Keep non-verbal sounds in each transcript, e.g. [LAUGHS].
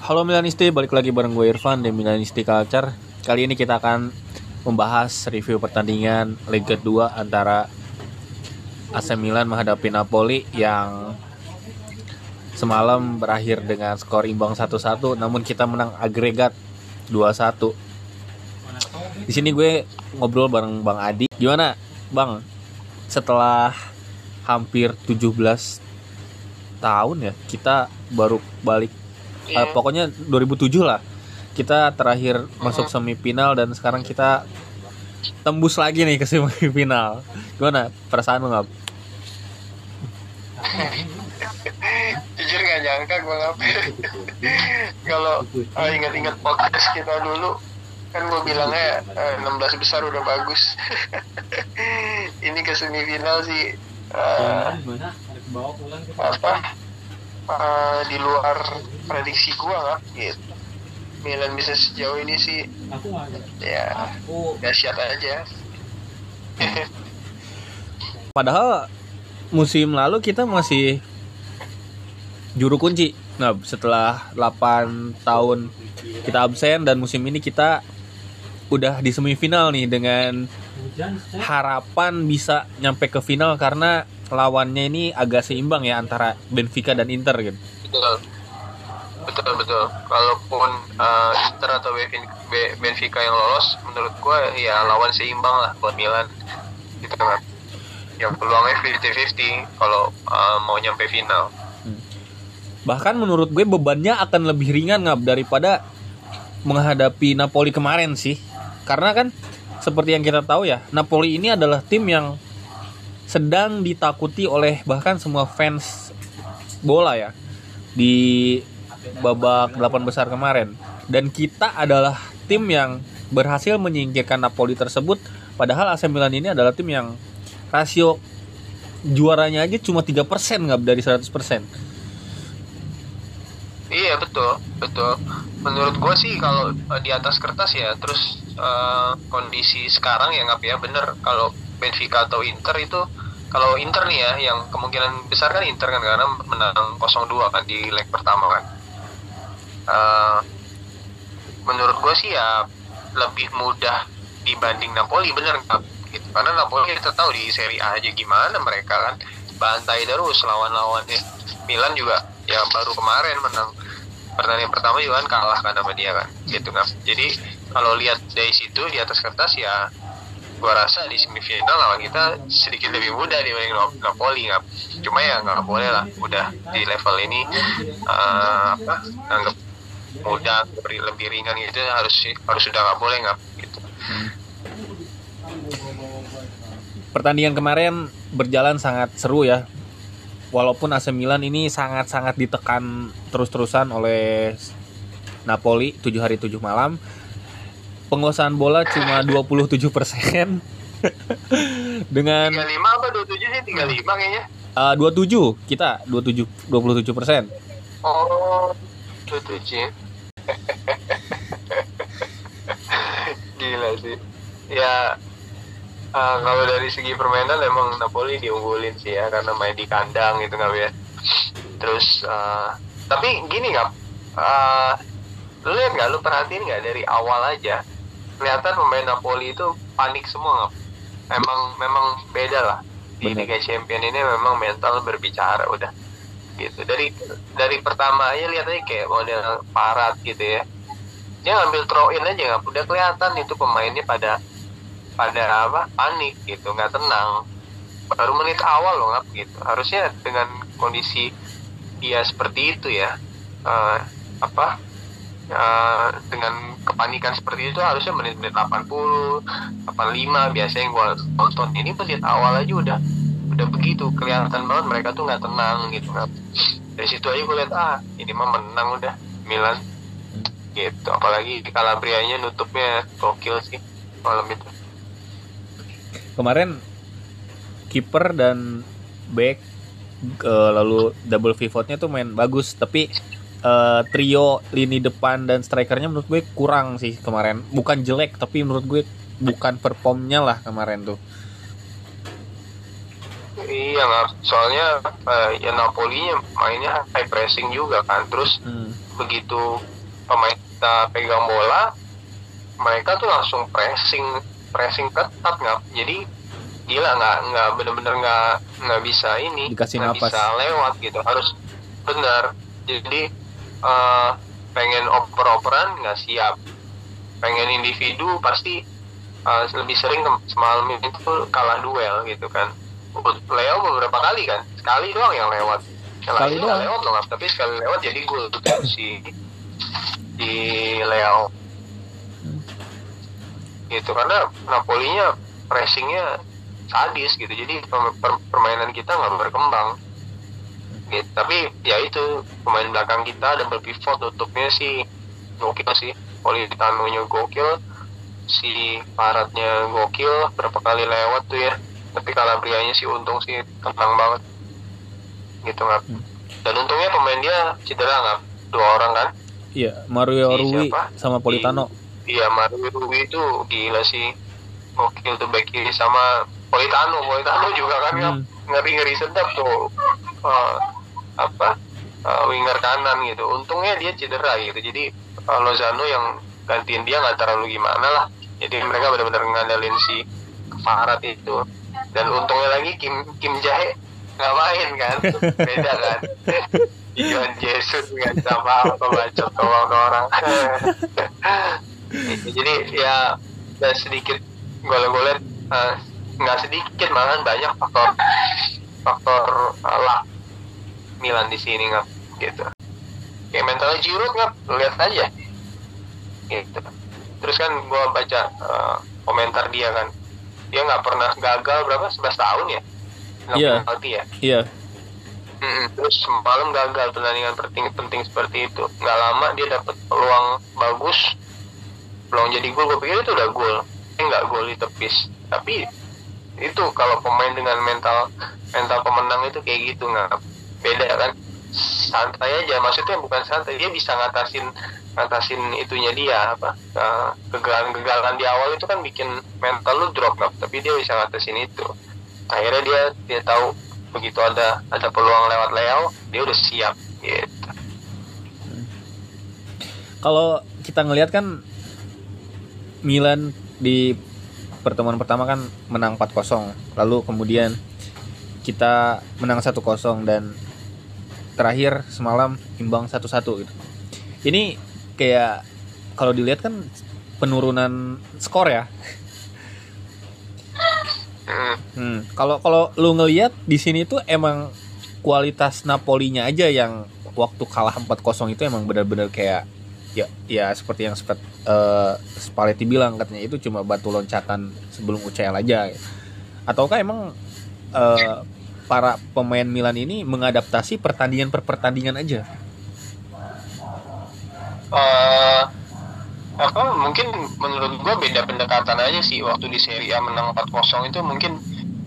Halo Milanisti, balik lagi bareng gue Irfan di Milanisti Culture. Kali ini kita akan membahas review pertandingan Liga 2 antara AC Milan menghadapi Napoli yang semalam berakhir dengan skor imbang 1-1 namun kita menang agregat 2-1. Di sini gue ngobrol bareng Bang Adi. Gimana, Bang? Setelah hampir 17 tahun ya, kita baru balik Iya. Eh, pokoknya 2007 lah. Kita terakhir masuk semifinal dan sekarang kita tembus lagi nih ke semifinal. Gimana? Perasaan lu nggak? Jujur gak nyangka gue ngapain kalau ah, ingat-ingat podcast kita dulu kan gue bilangnya eh, 16 besar udah bagus. [LAUGHS] Ini ke semifinal sih. Eh, apa eh, di luar prediksi gue nggak gitu Milan bisa sejauh ini sih. Ya dahsyat aja. [LAUGHS] Padahal musim lalu kita masih juru kunci. Nah setelah 8 tahun kita absen dan musim ini kita udah di semifinal nih dengan harapan bisa nyampe ke final karena lawannya ini agak seimbang ya antara Benfica dan Inter gitu. betul. Betul betul. Kalaupun uh, Inter atau Benfica, yang lolos menurut gue ya lawan seimbang lah buat Milan. Gitu kan yang peluangnya 50-50 kalau uh, mau nyampe final. Bahkan menurut gue bebannya akan lebih ringan ngap daripada menghadapi Napoli kemarin sih. Karena kan seperti yang kita tahu ya, Napoli ini adalah tim yang sedang ditakuti oleh bahkan semua fans bola ya di babak 8 besar kemarin. Dan kita adalah tim yang berhasil menyingkirkan Napoli tersebut padahal AC Milan ini adalah tim yang rasio juaranya aja cuma 3% nggak dari 100%. Iya betul betul. Menurut gue sih kalau uh, di atas kertas ya, terus uh, kondisi sekarang ya nggak ya bener kalau Benfica atau Inter itu kalau Inter nih ya yang kemungkinan besar kan Inter kan karena menang 0-2 kan di leg pertama kan. Uh, menurut gue sih ya lebih mudah dibanding Napoli bener nggak? Gitu. Karena Napoli kita tahu di Serie A aja gimana mereka kan bantai terus lawan-lawannya. Milan juga ya baru kemarin menang pertandingan pertama juga kan kalah kan sama dia kan gitu kan jadi kalau lihat dari situ di atas kertas ya gua rasa di semifinal lawan kita sedikit lebih mudah dibanding Nap- Napoli nggak cuma ya nggak boleh lah udah di level ini uh, apa anggap mudah lebih ringan gitu harus harus sudah nggak boleh nggak gitu pertandingan kemarin berjalan sangat seru ya. Walaupun AC Milan ini sangat-sangat ditekan terus-terusan oleh Napoli 7 hari 7 malam. Penguasaan bola cuma 27% [LAUGHS] dengan 35 apa 27 sih 35 kayaknya uh, 27 kita 27 27%. Oh, tujuh [LAUGHS] Gila sih. Ya, uh, kalau dari segi permainan emang Napoli diunggulin sih ya karena main di kandang gitu nggak ya. Terus, uh, tapi gini nggak, uh, lu lihat nggak, lu perhatiin nggak dari awal aja, kelihatan pemain Napoli itu panik semua. Nggak? Memang memang beda lah. Di Bener. Liga Champion ini memang mental berbicara udah. Gitu. Dari dari pertama aja lihat aja kayak model parat gitu ya. Dia ngambil throw in aja nggak udah kelihatan itu pemainnya pada pada apa panik gitu nggak tenang. Baru menit awal loh nggak gitu. Harusnya dengan kondisi dia seperti itu ya. Eh, apa eh, dengan kepanikan seperti itu harusnya menit-menit 80 85 biasanya yang gua tonton. Ini menit awal aja udah udah begitu. Kelihatan banget mereka tuh nggak tenang gitu. Nggak dari situ aja gue lihat ah ini mah menang udah Milan. Gitu. Apalagi Calabrianya nutupnya gokil sih malam itu. Kemarin kiper dan back eh, lalu double pivotnya tuh main bagus tapi eh, trio lini depan dan strikernya menurut gue kurang sih kemarin. Bukan jelek tapi menurut gue bukan performnya lah kemarin tuh. Iya soalnya uh, ya Napoli nya mainnya high pressing juga kan. Terus Hmm. begitu pemain kita pegang bola mereka tuh langsung pressing pressing ketat nggak jadi gila nggak nggak bener-bener nggak nggak bisa ini nggak bisa lewat gitu. Harus benar jadi eh, pengen oper-operan nggak siap. Pengen individu pasti eh, lebih sering semalam itu kalah duel gitu kan. Leo beberapa kali kan? Sekali doang yang lewat. Sekali doang. lewat loh tapi sekali lewat jadi gol tuh si di Leo. Gitu karena Napolinya pressingnya sadis gitu. Jadi per- per- permainan kita nggak berkembang gitu. tapi ya itu pemain belakang kita double pivot tutupnya sih gokil sih. Politano nya gokil. Si Paratnya gokil berapa kali lewat tuh ya. Tapi Calabrianya sih untung sih tenang banget. Gitu nggak Hmm. dan untungnya pemain dia cedera nggak dua orang kan? Iya, Mario Rui siapa? sama Politano. Iya Mario Rui itu gila sih. Gokil tuh back kiri sama Politano. Politano juga kan Hmm. ngeri ngeri sedap tuh. Eh, apa eh, winger kanan gitu. Untungnya dia cedera gitu. Jadi eh, Lozano yang gantiin dia nggak terlalu gimana lah. Jadi mereka benar-benar ngandalin si Farad itu. Dan untungnya lagi Kim Kim Jae nggak main kan. [LAUGHS] Beda kan. Iwan Jesus nggak sama apa baca doang ke orang. [LAUGHS] Jadi ya ada sedikit gol-golnya eh, nggak sedikit malahan banyak faktor faktor eh, luck Milan di sini nggak gitu. Kayak mentalnya Giroud nggak Lu lihat aja. Gitu. Terus kan gua baca eh, komentar dia kan. Dia nggak pernah gagal berapa? 11 tahun ya? Iya. ya? Iya, Mm-mm. terus semalam gagal pertandingan penting penting seperti itu. Nggak lama dia dapat peluang bagus. Peluang jadi gol gue pikir itu udah gol. Eh nggak gol ditepis. Tapi itu kalau pemain dengan mental mental pemenang itu kayak gitu nggak beda kan? Santai aja maksudnya bukan santai dia bisa ngatasin ngatasin itunya dia apa eh, kegagalan-kegagalan di awal itu kan bikin mental lu drop nggak tapi dia bisa ngatasin itu. Akhirnya dia dia tahu begitu ada ada peluang lewat Leo dia udah siap gitu. Kalau kita ngelihat kan Milan di pertemuan pertama kan menang 4-0 lalu kemudian kita menang 1-0 dan terakhir semalam imbang 1-1 gitu ini kayak kalau dilihat kan penurunan skor ya Mm. Hmm, kalau kalau lu ngelihat di sini tuh emang kualitas Napolinya aja yang waktu kalah 4-0 itu emang benar-benar kayak ya ya seperti yang seperti eh, Spalletti bilang katanya itu cuma batu loncatan sebelum UCL aja. Ataukah emang eh, para pemain Milan ini mengadaptasi pertandingan per pertandingan aja? Eh, apa mungkin menurut gua beda pendekatan aja sih. Waktu di Serie A menang 4-0 itu mungkin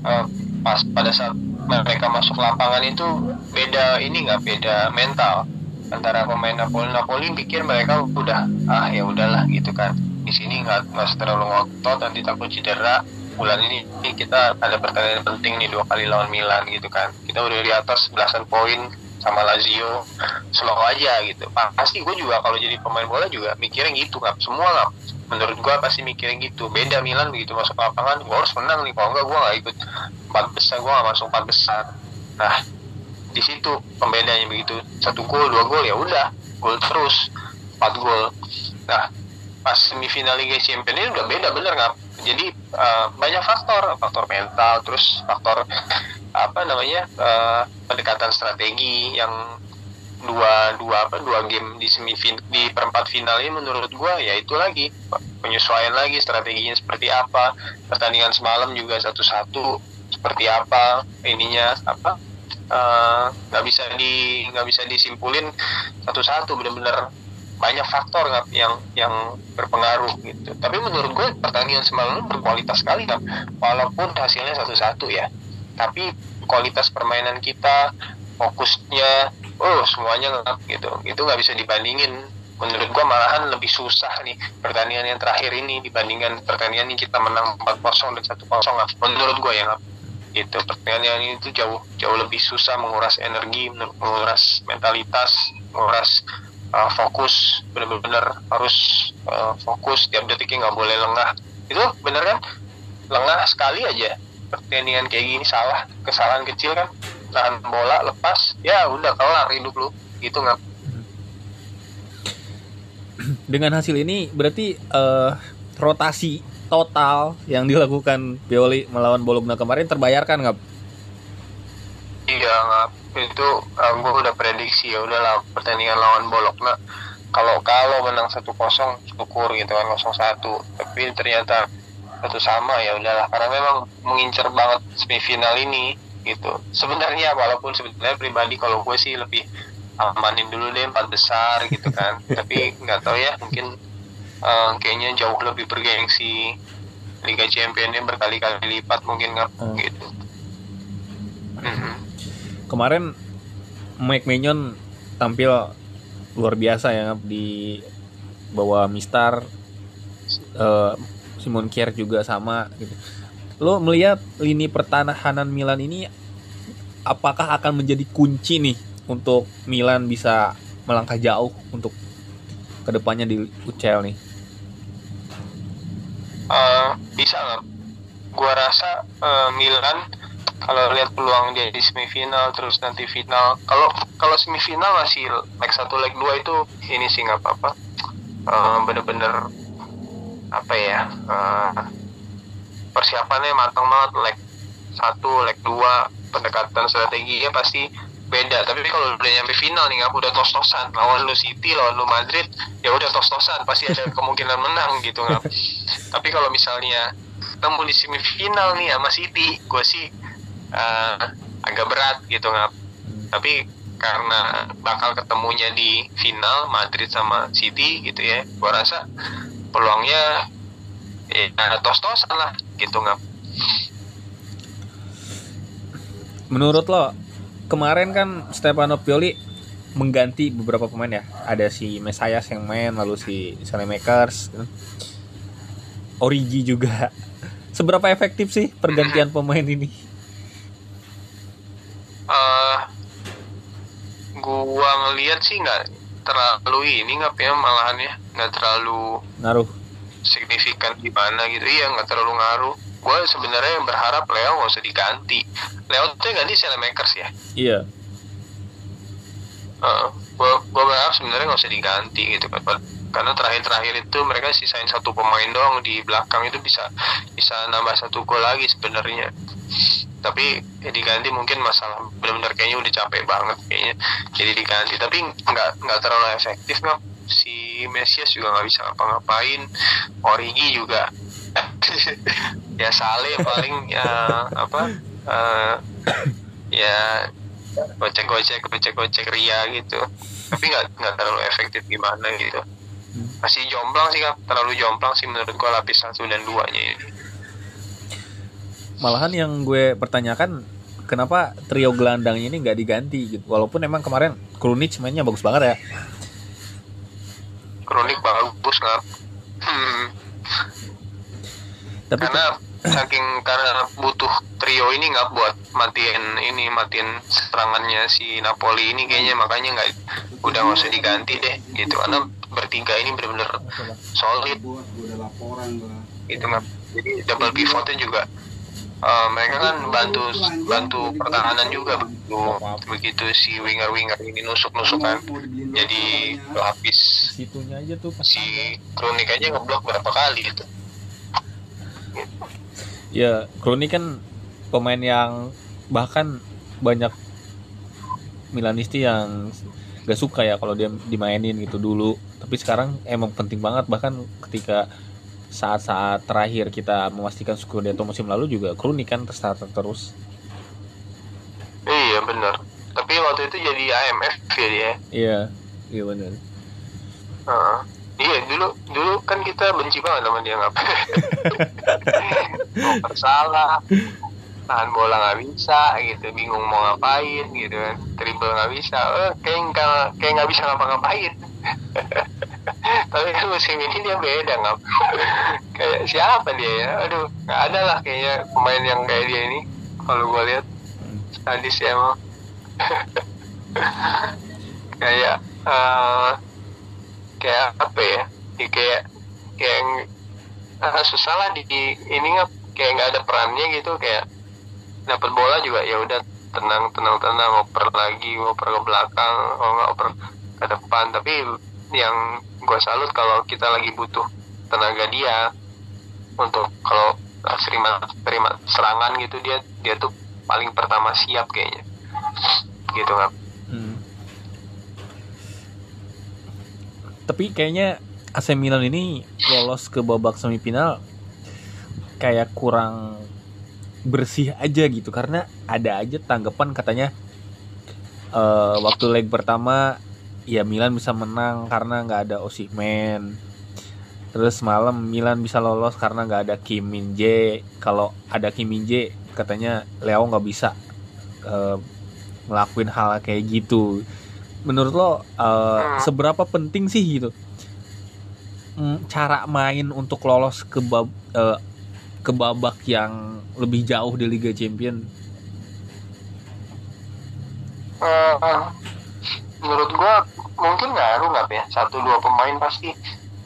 eh, pas pada saat mereka masuk lapangan itu beda ini nggak beda mental antara pemain Napoli. Napoli pikir mereka udah ah ya udahlah gitu kan. Di sini nggak nggak terlalu ngotot nanti takut cedera bulan ini kita ada pertandingan penting nih dua kali lawan Milan gitu kan. Kita udah di atas belasan poin sama Lazio. Slow aja gitu. Pasti gue juga kalau jadi pemain bola juga mikirnya gitu nggak semua nggak menurut gue pasti mikirnya gitu. Beda Milan begitu masuk lapangan gue harus menang nih. Kalau enggak gue nggak ikut. Empat besar gue nggak masuk empat besar. Nah di situ pembedanya begitu. Satu gol dua gol ya udah. Gol terus. Empat gol. Nah pas semifinal Liga Champions ini udah beda bener nggak jadi eh, banyak faktor faktor mental terus faktor apa namanya eh, pendekatan strategi yang dua dua apa dua game di semifin di perempat final ini menurut gua ya itu lagi. Penyesuaian lagi strateginya seperti apa pertandingan semalam juga satu-satu seperti apa ininya apa eh, nggak bisa di nggak bisa disimpulin satu-satu bener-bener banyak faktor nggak yang yang berpengaruh gitu. Tapi menurut gue pertandingan semalam berkualitas sekali kan walaupun hasilnya satu-satu ya. Tapi kualitas permainan kita fokusnya oh semuanya nggak gitu. Itu nggak bisa dibandingin. Menurut gua malahan lebih susah nih pertandingan yang terakhir ini dibandingkan pertandingan yang kita menang 4-0 dan 1-0 nggak menurut gua ya nggak gitu. Pertandingan ini tuh jauh jauh lebih susah menguras energi menguras mentalitas menguras uh, fokus bener-bener harus uh, fokus tiap detiknya nggak boleh lengah. Itu bener kan? Lengah sekali aja. Pertandingan kayak gini salah kesalahan kecil kan? Tahan bola lepas ya udah kelar hidup lu. Gitu nggak [CLEARS THROAT] dengan hasil ini berarti uh, rotasi total yang dilakukan Pioli melawan Bologna kemarin terbayarkan nggak? Iya nggak itu uh, gue udah prediksi ya udahlah pertandingan lawan Bologna. Kalau kalau menang satu kosong syukur gitu kan kosong satu. Tapi ternyata satu sama ya udahlah. Karena memang mengincar banget semifinal ini gitu. Sebenarnya walaupun sebenarnya pribadi kalau gue sih lebih amanin dulu deh empat besar gitu kan. [LAUGHS] Tapi nggak tahu ya mungkin uh, kayaknya jauh lebih bergengsi Liga Championnya berkali-kali lipat mungkin nggak hmm. gitu. hmm Kemarin Mike Maignan tampil luar biasa ya di bawah Mister uh, Simon Kier juga sama gitu. Lo melihat lini pertahanan Milan ini apakah akan menjadi kunci nih untuk Milan bisa melangkah jauh untuk ke depannya di UCL nih? uh, bisa nggak? Gua rasa uh, Milan kalau lihat peluang dia di semifinal terus nanti final. Kalau kalau semifinal masih leg satu leg dua itu ini sih nggak apa-apa. Uh, bener-bener apa ya uh, persiapannya matang banget. Leg satu leg dua pendekatan strateginya pasti beda. Tapi kalau udah nyampe final nih nggak udah tos-tosan. Lawan lu City lawan lu Madrid ya udah tos-tosan. Pasti ada [LAUGHS] kemungkinan menang gitu nggak tapi kalau misalnya ketemu di semifinal nih sama City gue sih uh, agak berat gitu nggak tapi karena bakal ketemunya di final Madrid sama City gitu ya gue rasa peluangnya ya tos-tosan lah gitu nggak menurut lo kemarin kan Stefano Pioli mengganti beberapa pemain ya. Ada si Mesias yang main, lalu si Makers, Origi juga. [LAUGHS] Seberapa efektif sih pergantian pemain ini? Uh, ngeliat sih nggak terlalu ini nggak ya malahan ya nggak terlalu ngaruh. signifikan gimana gitu. Iya nggak terlalu ngaruh. Gue sebenarnya berharap Leo nggak usah diganti. Leo tuh ganti Makers ya? Iya. Uh, gue gue berharap sebenarnya nggak usah diganti gitu kan karena terakhir-terakhir itu mereka sisain satu pemain doang di belakang itu bisa bisa nambah satu gol lagi sebenarnya tapi ya diganti mungkin masalah benar-benar kayaknya udah capek banget kayaknya jadi diganti. Tapi nggak nggak terlalu efektif nggak si Mesias juga nggak bisa ngapa-ngapain Origi juga. [LAUGHS] Ya Saleh paling ya apa uh, ya gocek gocek gocek gocek ria gitu. Tapi nggak nggak terlalu efektif gimana gitu. Masih jomplang sih kan terlalu jomplang sih menurut gua lapis satu dan duanya ini malahan yang gue pertanyakan kenapa trio gelandangnya ini nggak diganti gitu? Walaupun emang kemarin Krunic mainnya bagus banget ya. Krunic bagus nggak hmm. Tapi karena saking karena butuh trio ini nggak buat matiin ini matiin serangannya si Napoli ini kayaknya makanya nggak udah nggak usah diganti deh gitu. Karena bertiga ini benar-benar solid. Gitu nggak jadi double pivotnya juga uh, mereka kan bantu bantu pertahanan juga begitu begitu si winger winger ini nusuk nusuk kan jadi lapis situnya aja tuh si kronik aja ngeblok berapa kali itu. Ya Kroni kan pemain yang bahkan banyak Milanisti yang gak suka ya kalau dia dimainin gitu dulu. Tapi sekarang emang penting banget bahkan ketika saat-saat terakhir kita memastikan Scudetto musim lalu juga Kroni kan terstarter terus. Iya benar. Tapi waktu itu jadi AMF ya dia. Iya iya benar. Uh, Iya dulu dulu kan kita benci banget sama dia ngapain. mau [LAUGHS] salah, tahan bola nggak bisa gitu, bingung mau ngapain gitu kan, dribble nggak bisa, eh, kayak nggak kayak nggak bisa ngapa-ngapain. [LAUGHS] [LAUGHS] Tapi kan musim ini dia beda nggak, [LAUGHS] kayak siapa dia ya? Aduh nggak ada lah kayaknya pemain yang kayak dia ini kalau gue lihat. Sadis ya emang [LAUGHS] kayak eh, kayak apa ya? Ya, kayak kayak ah, susah lah di di- ini nggak kayak nggak ada perannya gitu kayak dapat bola juga ya udah tenang tenang tenang. Oper lagi oper ke belakang oh nggak oper ke depan. Tapi yang gue salut kalau kita lagi butuh tenaga dia untuk kalau terima terima serangan gitu dia dia tuh paling pertama siap kayaknya gitu nggak Hmm. Tapi kayaknya AC Milan ini lolos ke babak semifinal kayak kurang bersih aja gitu karena ada aja tanggapan katanya eh, waktu leg pertama ya Milan bisa menang karena nggak ada Osimhen. Terus malam Milan bisa lolos karena nggak ada Kim Min Jae kalau ada Kim Min Jae katanya Leo nggak bisa eh, ngelakuin hal kayak gitu. Menurut lo eh, seberapa penting sih gitu mm, cara main untuk lolos ke bab eh, ke babak yang lebih jauh di Liga Champion? Eh, menurut gua mungkin ngaruh nggak ya satu dua pemain pasti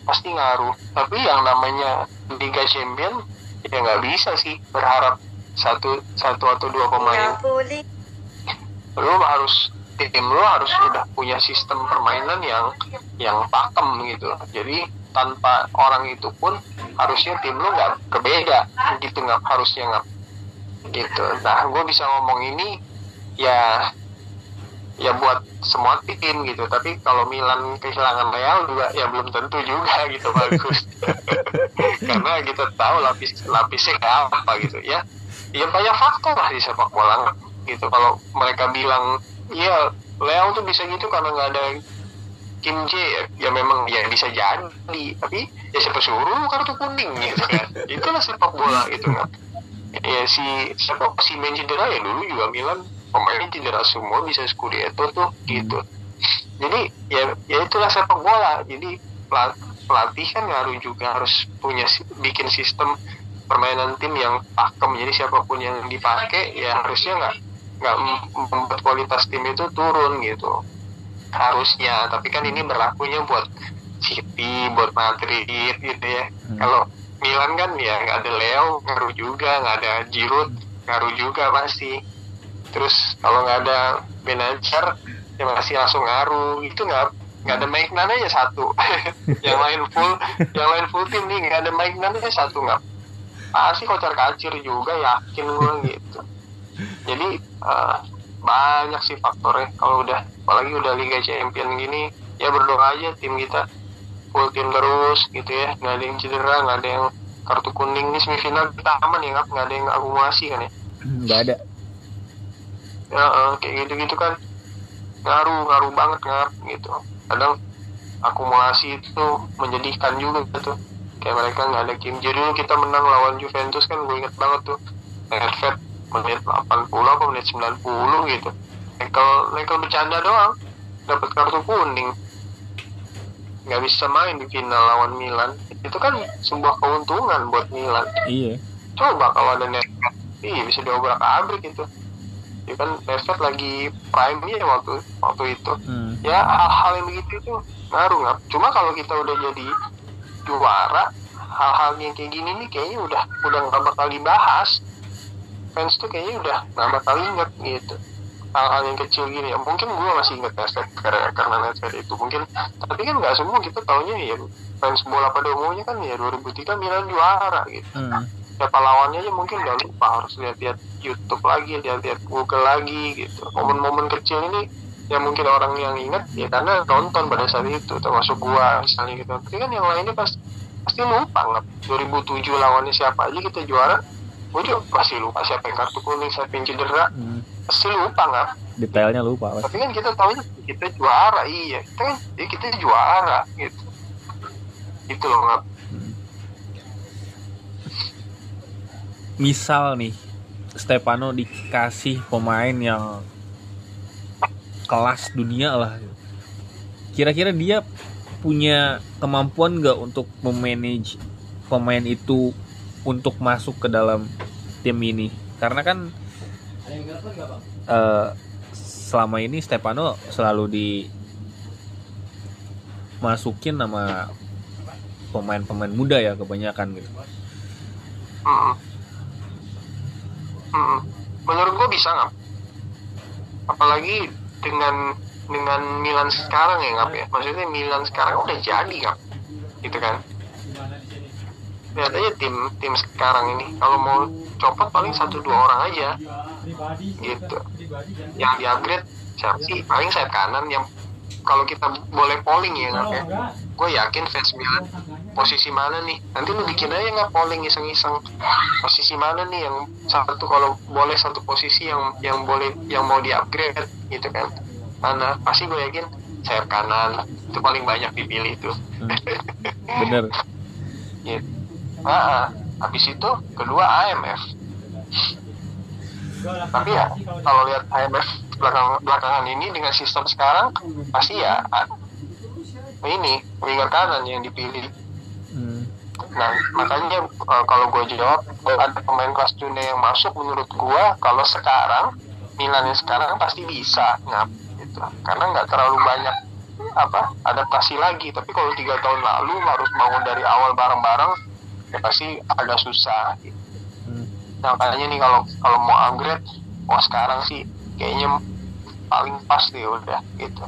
pasti ngaruh. Tapi yang namanya Liga Champion ya nggak bisa sih berharap satu satu atau dua pemain. Lu harus tim lu harus udah punya sistem permainan yang yang pakem gitu. Jadi tanpa orang itu pun harusnya tim lu nggak berbeda gitu nggak harusnya nggak. Gitu. Nah gue bisa ngomong ini ya ya buat semua tim gitu. Tapi kalau Milan kehilangan Real juga ya belum tentu juga [LAUGHS] gitu bagus. [LAUGHS] Karena kita tahu lapis lapisnya kayak apa gitu. Ya ya banyak faktor lah di sepak bola gitu. Kalau mereka bilang ya Leo tuh bisa gitu karena nggak ada Kim J. Ya, memang ya bisa jadi tapi ya siapa suruh kartu kuning gitu kan. Itulah sepak bola gitu kan. Ya si siapa si main cedera ya dulu juga Milan pemain cedera semua bisa Scudetto tuh gitu. Jadi ya ya itulah sepak bola. Jadi pelat- pelatih kan ngaruh juga harus punya bikin sistem permainan tim yang pakem. Jadi siapa pun yang dipakai ya harusnya nggak nggak mem- membuat kualitas tim itu turun gitu. Harusnya. Tapi kan ini berlakunya buat City buat Madrid gitu ya. Hmm. kalau Milan kan ya nggak ada Leo ngaruh juga. Nggak ada Giroud ngaruh juga pasti terus kalau nggak ada Benacer ya masih langsung ngaruh. Itu nggak nggak ada Mike Nane aja satu. [LAUGHS] Yang lain full yang lain full tim nih nggak ada aja satu nggak. Pasti kocar kacir juga yakin gue gitu. Jadi eh, banyak sih faktornya. Kalau udah apalagi udah Liga Champion gini ya berdoa aja tim kita. Full tim terus gitu ya. Nggak ada yang cedera nggak ada yang kartu kuning. Ini semifinal kita aman ya nggak ada yang akumulasi kan ya? Nggak ada ya eh, kayak gitu gitu kan. Ngaruh ngaruh banget ngaruh gitu. Kadang akumulasi itu menjadikan juga gitu. Kayak mereka nggak ada Kim Jae dulu kita menang lawan Juventus kan gue inget banget tuh. Nedved menit 80 apa menit 90 gitu. Nekel Nekel bercanda doang. Dapat kartu kuning. Nggak bisa main di final lawan Milan. Itu kan sebuah keuntungan buat Milan. Iya. Coba kalau ada Nedved iya bisa diobrak abrik itu ya kan Nedved lagi prime nya waktu waktu itu. Hmm. ya hal-hal yang begitu itu ngaruh nggak cuma kalau kita udah jadi juara hal-hal yang kayak gini nih kayaknya udah udah nggak bakal dibahas. Fans tuh kayaknya udah nggak bakal inget gitu. Hal-hal yang kecil gini. Ya mungkin gue masih inget Nedved karena karena Nedved itu. Mungkin tapi kan nggak semua. Kita taunya ya fans bola pada umumnya kan ya 2003 Milan juara gitu. Hmm. Siapa lawannya aja mungkin udah lupa harus lihat-lihat YouTube lagi lihat-lihat Google lagi gitu. Momen-momen kecil ini yang mungkin orang yang ingat ya karena nonton pada saat itu termasuk gua misalnya gitu. Tapi kan yang lainnya pas pasti lupa nggak? 2007 lawannya siapa aja kita juara gua juga pasti lupa siapa yang kartu kuning siapa yang cedera. Hmm. pasti lupa nggak? Detailnya lupa Mas. tapi kan kita tahunya kita juara iya. Kita kan ya kita juara gitu. Itu loh nggak misal nih Stefano dikasih pemain yang kelas dunia lah kira-kira dia punya kemampuan nggak untuk memanage pemain itu untuk masuk ke dalam tim ini karena kan eh, selama ini Stefano selalu di masukin nama pemain-pemain muda ya kebanyakan gitu. Hmm. Menurut gue bisa nggak? Apalagi dengan dengan Milan sekarang ya nggak ya? Maksudnya Milan sekarang udah jadi nggak? Gitu kan? Lihat aja tim tim sekarang ini. Kalau mau copot paling satu dua orang aja. Gitu. Yang di upgrade siapa sih? Paling sayap kanan yang kalau kita boleh polling ya nggak ya? Gue yakin fans Milan posisi mana nih? Nanti lu bikin aja nggak polling iseng-iseng. Posisi mana nih yang satu kalau boleh satu posisi yang yang boleh yang mau di upgrade gitu kan. Mana? Pasti gue yakin sayap kanan. Itu paling banyak dipilih itu [LAUGHS] Bener. gitu. Nah, habis itu kedua AMF tapi ya kalau lihat AMF belakang belakangan ini dengan sistem sekarang pasti ya ini winger kanan yang dipilih Hmm. Nah, makanya uh, kalau gue jawab kalau ada pemain kelas dunia yang masuk menurut gue kalau sekarang Milan yang sekarang pasti bisa ngap gitu karena nggak terlalu banyak apa adaptasi lagi tapi kalau tiga tahun lalu harus bangun dari awal bareng-bareng ya pasti agak susah gitu. Nah, makanya nih kalau kalau mau upgrade wah sekarang sih kayaknya paling pas deh udah gitu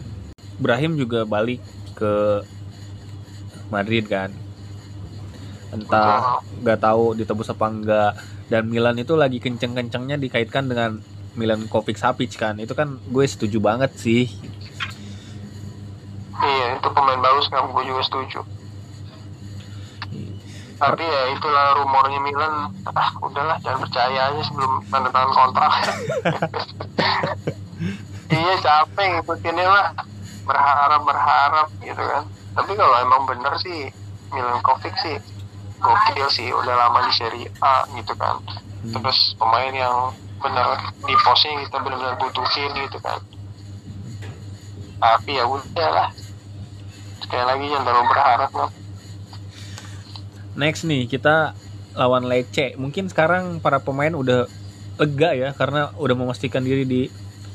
Brahim juga balik ke Madrid kan. Entah nggak tahu ditebus apa enggak. Dan Milan itu lagi kenceng-kencengnya dikaitkan dengan Milan Kovic Sapic kan. Itu kan gue setuju banget sih. iya itu pemain bagus nggak gue juga setuju tapi ya itulah rumornya Milan. Ah udahlah jangan percaya aja sebelum tanda tangan kontrak. [LAUGHS] Iya capek ngikutinnya lah. Berharap berharap gitu kan. Tapi kalau emang bener sih Milan Kovic sih gokil sih. Udah lama di Serie A gitu kan. Terus pemain yang bener di posnya kita benar-benar butuhin gitu kan. Tapi ya udah lah sekali lagi jangan terlalu berharap lah Next nih kita lawan Lecce. Mungkin sekarang para pemain udah lega ya karena udah memastikan diri di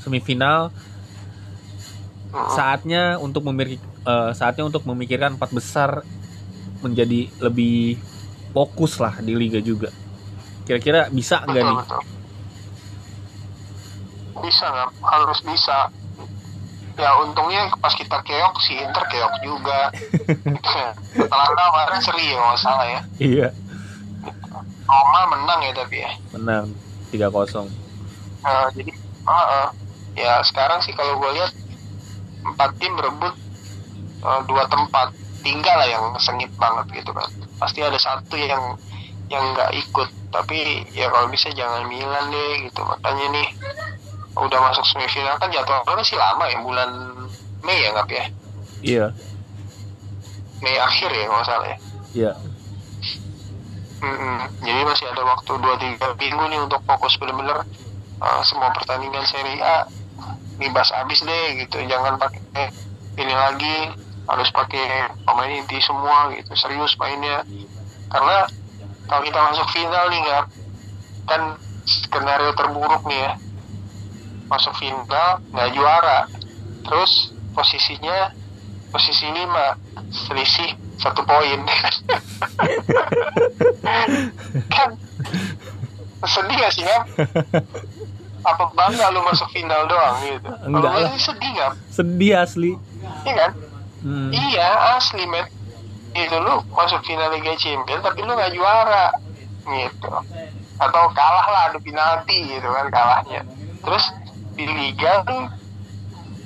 semifinal. Saatnya untuk memiliki eh, saatnya untuk memikirkan empat besar menjadi lebih fokus lah di liga juga. Kira-kira bisa nggak nih? bisa harus bisa ya untungnya pas kita keok si Inter keok juga. [LAUGHS] Setelah kemarin seri ya nggak salah ya. Iya, Roma menang ya tapi ya. Menang 3-0. Nah, jadi ah, ah. ya sekarang sih kalau gue lihat empat tim berebut eh, dua tempat. Tinggal lah yang sengit banget gitu kan. Pasti ada satu yang yang nggak ikut. Tapi ya kalau bisa jangan Milan deh gitu. Makanya nih udah masuk semifinal kan jadwalnya sih lama ya bulan Mei ya nggak ya Iya, Mei akhir ya kalau salah ya iya. Mm-mm. Jadi masih ada waktu 2-3 minggu nih untuk fokus bener-bener uh, semua pertandingan Serie A dibahas habis deh gitu. Jangan pakai ini lagi harus pakai pemain inti semua gitu. Serius mainnya. Karena kalau kita masuk final nih nggak kan skenario terburuk nih ya. Masuk final nggak juara. Terus posisinya posisi 5 selisih satu poin. [LAUGHS] Kan sedih gak sih kan apa bangga lu masuk final doang gitu? Enggak lah. sedih kan Sedih asli. iya kan? Hmm. iya asli men. Itu lu masuk final Liga Champions tapi lu gak juara gitu. Atau kalah lah adu penalti gitu kan kalahnya. Terus di Liga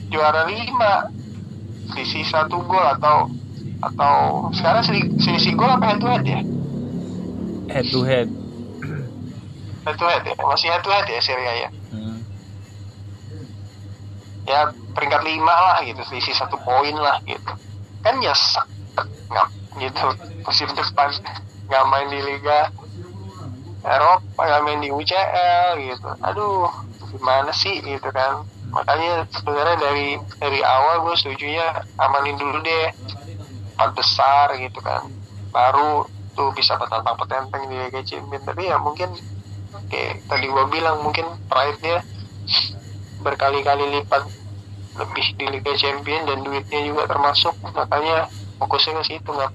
juara lima. Sisi satu gol atau atau sekarang seli- selisih gol apa head to head ya? Head to head. head to head ya? Masih head to head ya Serie A ya? Hmm. ya peringkat lima lah gitu selisih satu poin lah gitu. Kan nyesek nggak gitu. Musim depan nggak main di Liga Eropa nggak main di UCL gitu. Aduh gimana sih gitu kan. Makanya sebenarnya dari dari awal gue setuju ya amanin dulu deh. Empat besar gitu kan. Baru tuh bisa petantang petenteng di Liga Champions tapi ya mungkin kayak tadi gua bilang mungkin pride-nya berkali-kali lipat lebih di Liga Champion dan duitnya juga termasuk. Makanya fokusnya ke situ nggak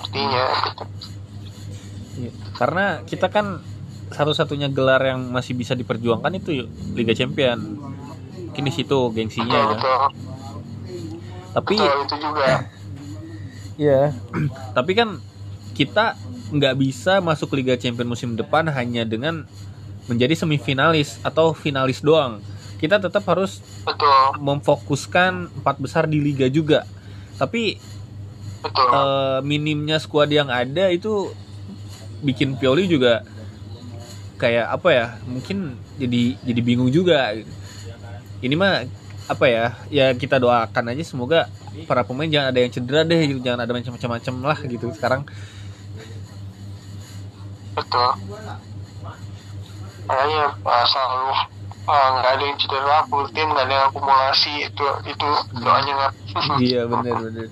artinya. Gitu. Iya. Karena kita kan satu-satunya gelar yang masih bisa diperjuangkan itu Liga Champion. Mungkin di situ gengsinya betul ya. betul Tapi betul itu juga [CLEARS THROAT] Iya. [CLEARS THROAT] Tapi kan kita nggak bisa masuk Liga Champion musim depan hanya dengan menjadi semifinalis atau finalis doang. Kita tetap harus betul memfokuskan empat besar di liga juga. Tapi betul eh, minimnya skuad yang ada itu bikin Pioli juga kayak apa ya? Mungkin jadi jadi bingung juga. Ini mah apa ya? Ya kita doakan aja semoga para pemain jangan ada yang cedera deh, gitu. jangan ada macam-macam lah gitu sekarang. betul makanya uh, selalu uh, nggak ada yang cedera full tim nggak ada yang akumulasi itu itu doanya nggak iya bener bener.